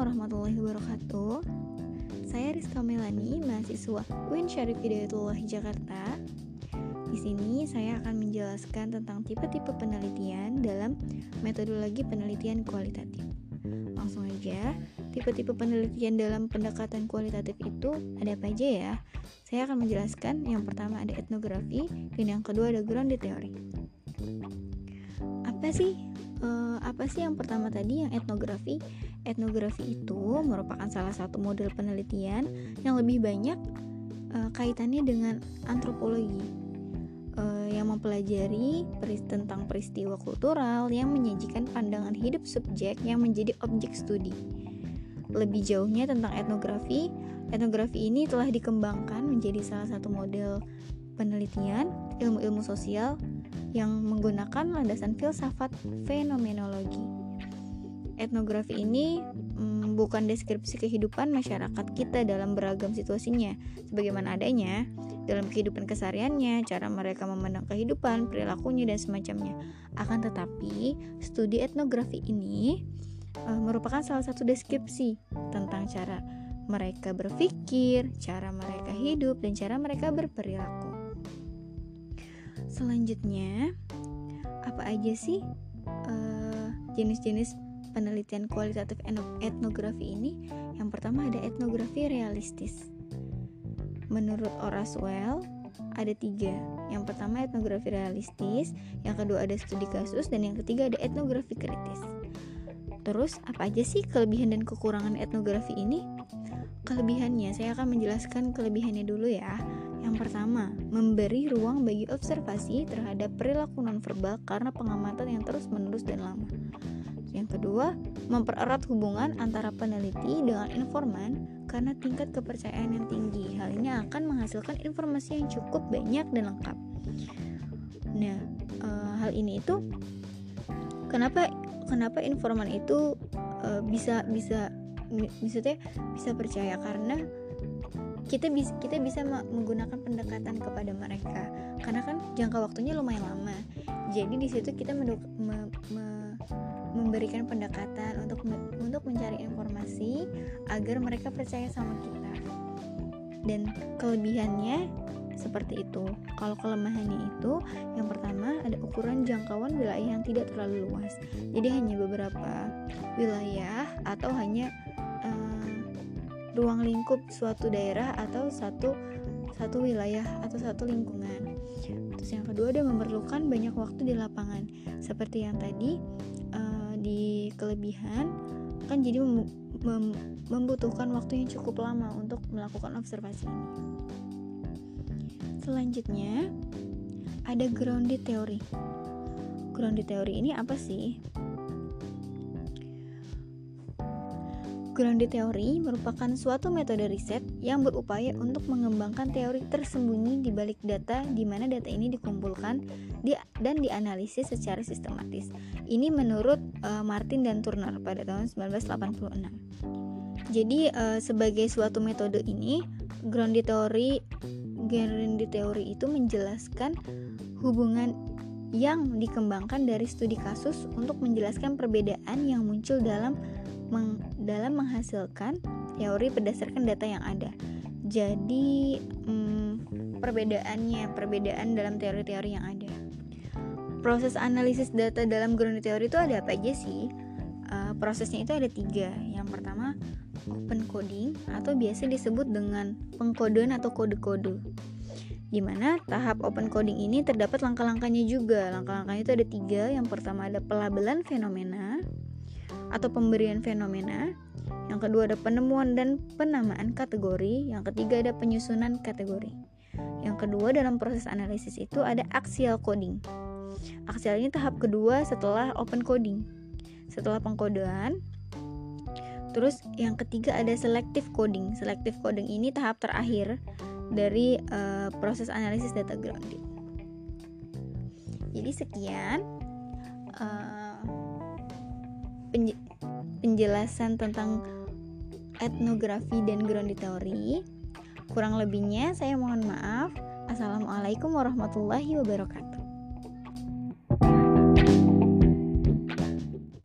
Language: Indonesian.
warahmatullahi wabarakatuh. Saya Rizka Melani, mahasiswa UIN Syarif Hidayatullah Jakarta. Di sini saya akan menjelaskan tentang tipe-tipe penelitian dalam metodologi penelitian kualitatif. Langsung aja, tipe-tipe penelitian dalam pendekatan kualitatif itu ada apa aja ya? Saya akan menjelaskan yang pertama ada etnografi dan yang kedua ada ground theory. Apa sih uh, apa sih yang pertama tadi yang etnografi? Etnografi itu merupakan salah satu model penelitian yang lebih banyak uh, kaitannya dengan antropologi uh, yang mempelajari peris tentang peristiwa kultural yang menyajikan pandangan hidup subjek yang menjadi objek studi. Lebih jauhnya tentang etnografi, etnografi ini telah dikembangkan menjadi salah satu model penelitian ilmu-ilmu sosial yang menggunakan landasan filsafat fenomenologi. Etnografi ini hmm, bukan deskripsi kehidupan masyarakat kita dalam beragam situasinya, sebagaimana adanya dalam kehidupan kesehariannya, cara mereka memandang kehidupan, perilakunya, dan semacamnya. Akan tetapi, studi etnografi ini uh, merupakan salah satu deskripsi tentang cara mereka berpikir, cara mereka hidup, dan cara mereka berperilaku. Selanjutnya, apa aja sih uh, jenis-jenis penelitian kualitatif etnografi ini? Yang pertama ada etnografi realistis. Menurut Oraswell, ada tiga. Yang pertama etnografi realistis, yang kedua ada studi kasus, dan yang ketiga ada etnografi kritis. Terus, apa aja sih kelebihan dan kekurangan etnografi ini? Kelebihannya, saya akan menjelaskan kelebihannya dulu ya. Yang pertama, memberi ruang bagi observasi terhadap perilaku nonverbal karena pengamatan yang terus-menerus dan lama. Yang kedua, mempererat hubungan antara peneliti dengan informan karena tingkat kepercayaan yang tinggi. Hal ini akan menghasilkan informasi yang cukup banyak dan lengkap. Nah, e, hal ini itu kenapa kenapa informan itu e, bisa bisa bisa bisa percaya karena kita bisa kita bisa menggunakan pendekatan kepada mereka. Karena kan jangka waktunya lumayan lama. Jadi di situ kita me, me, memberikan pendekatan untuk untuk mencari informasi agar mereka percaya sama kita. Dan kelebihannya seperti itu. Kalau kelemahannya itu yang pertama ada ukuran jangkauan wilayah yang tidak terlalu luas. Jadi hanya beberapa wilayah atau hanya ruang lingkup suatu daerah atau satu satu wilayah atau satu lingkungan. Terus yang kedua dia memerlukan banyak waktu di lapangan. Seperti yang tadi uh, di kelebihan kan jadi mem mem membutuhkan waktu yang cukup lama untuk melakukan observasi ini. Selanjutnya ada grounded theory. Grounded theory ini apa sih? Grounded theory merupakan suatu metode riset yang berupaya untuk mengembangkan teori tersembunyi di balik data di mana data ini dikumpulkan dan dianalisis secara sistematis. Ini menurut uh, Martin dan Turner pada tahun 1986. Jadi uh, sebagai suatu metode ini, grounded theory grounded theory itu menjelaskan hubungan yang dikembangkan dari studi kasus untuk menjelaskan perbedaan yang muncul dalam meng, dalam menghasilkan teori berdasarkan data yang ada. Jadi hmm, perbedaannya, perbedaan dalam teori-teori yang ada. Proses analisis data dalam ground teori itu ada apa aja sih? Uh, prosesnya itu ada tiga. Yang pertama open coding atau biasa disebut dengan pengkodean atau kode-kode. Di mana tahap open coding ini terdapat langkah-langkahnya juga. Langkah-langkahnya itu ada tiga. Yang pertama ada pelabelan fenomena, atau pemberian fenomena. Yang kedua ada penemuan dan penamaan kategori. Yang ketiga ada penyusunan kategori. Yang kedua dalam proses analisis itu ada axial coding. Axial ini tahap kedua setelah open coding. Setelah pengkodean, terus yang ketiga ada selective coding. Selective coding ini tahap terakhir dari uh, proses analisis data grounding. Jadi sekian uh, penjelasan tentang etnografi dan ground theory. Kurang lebihnya saya mohon maaf. Assalamualaikum warahmatullahi wabarakatuh.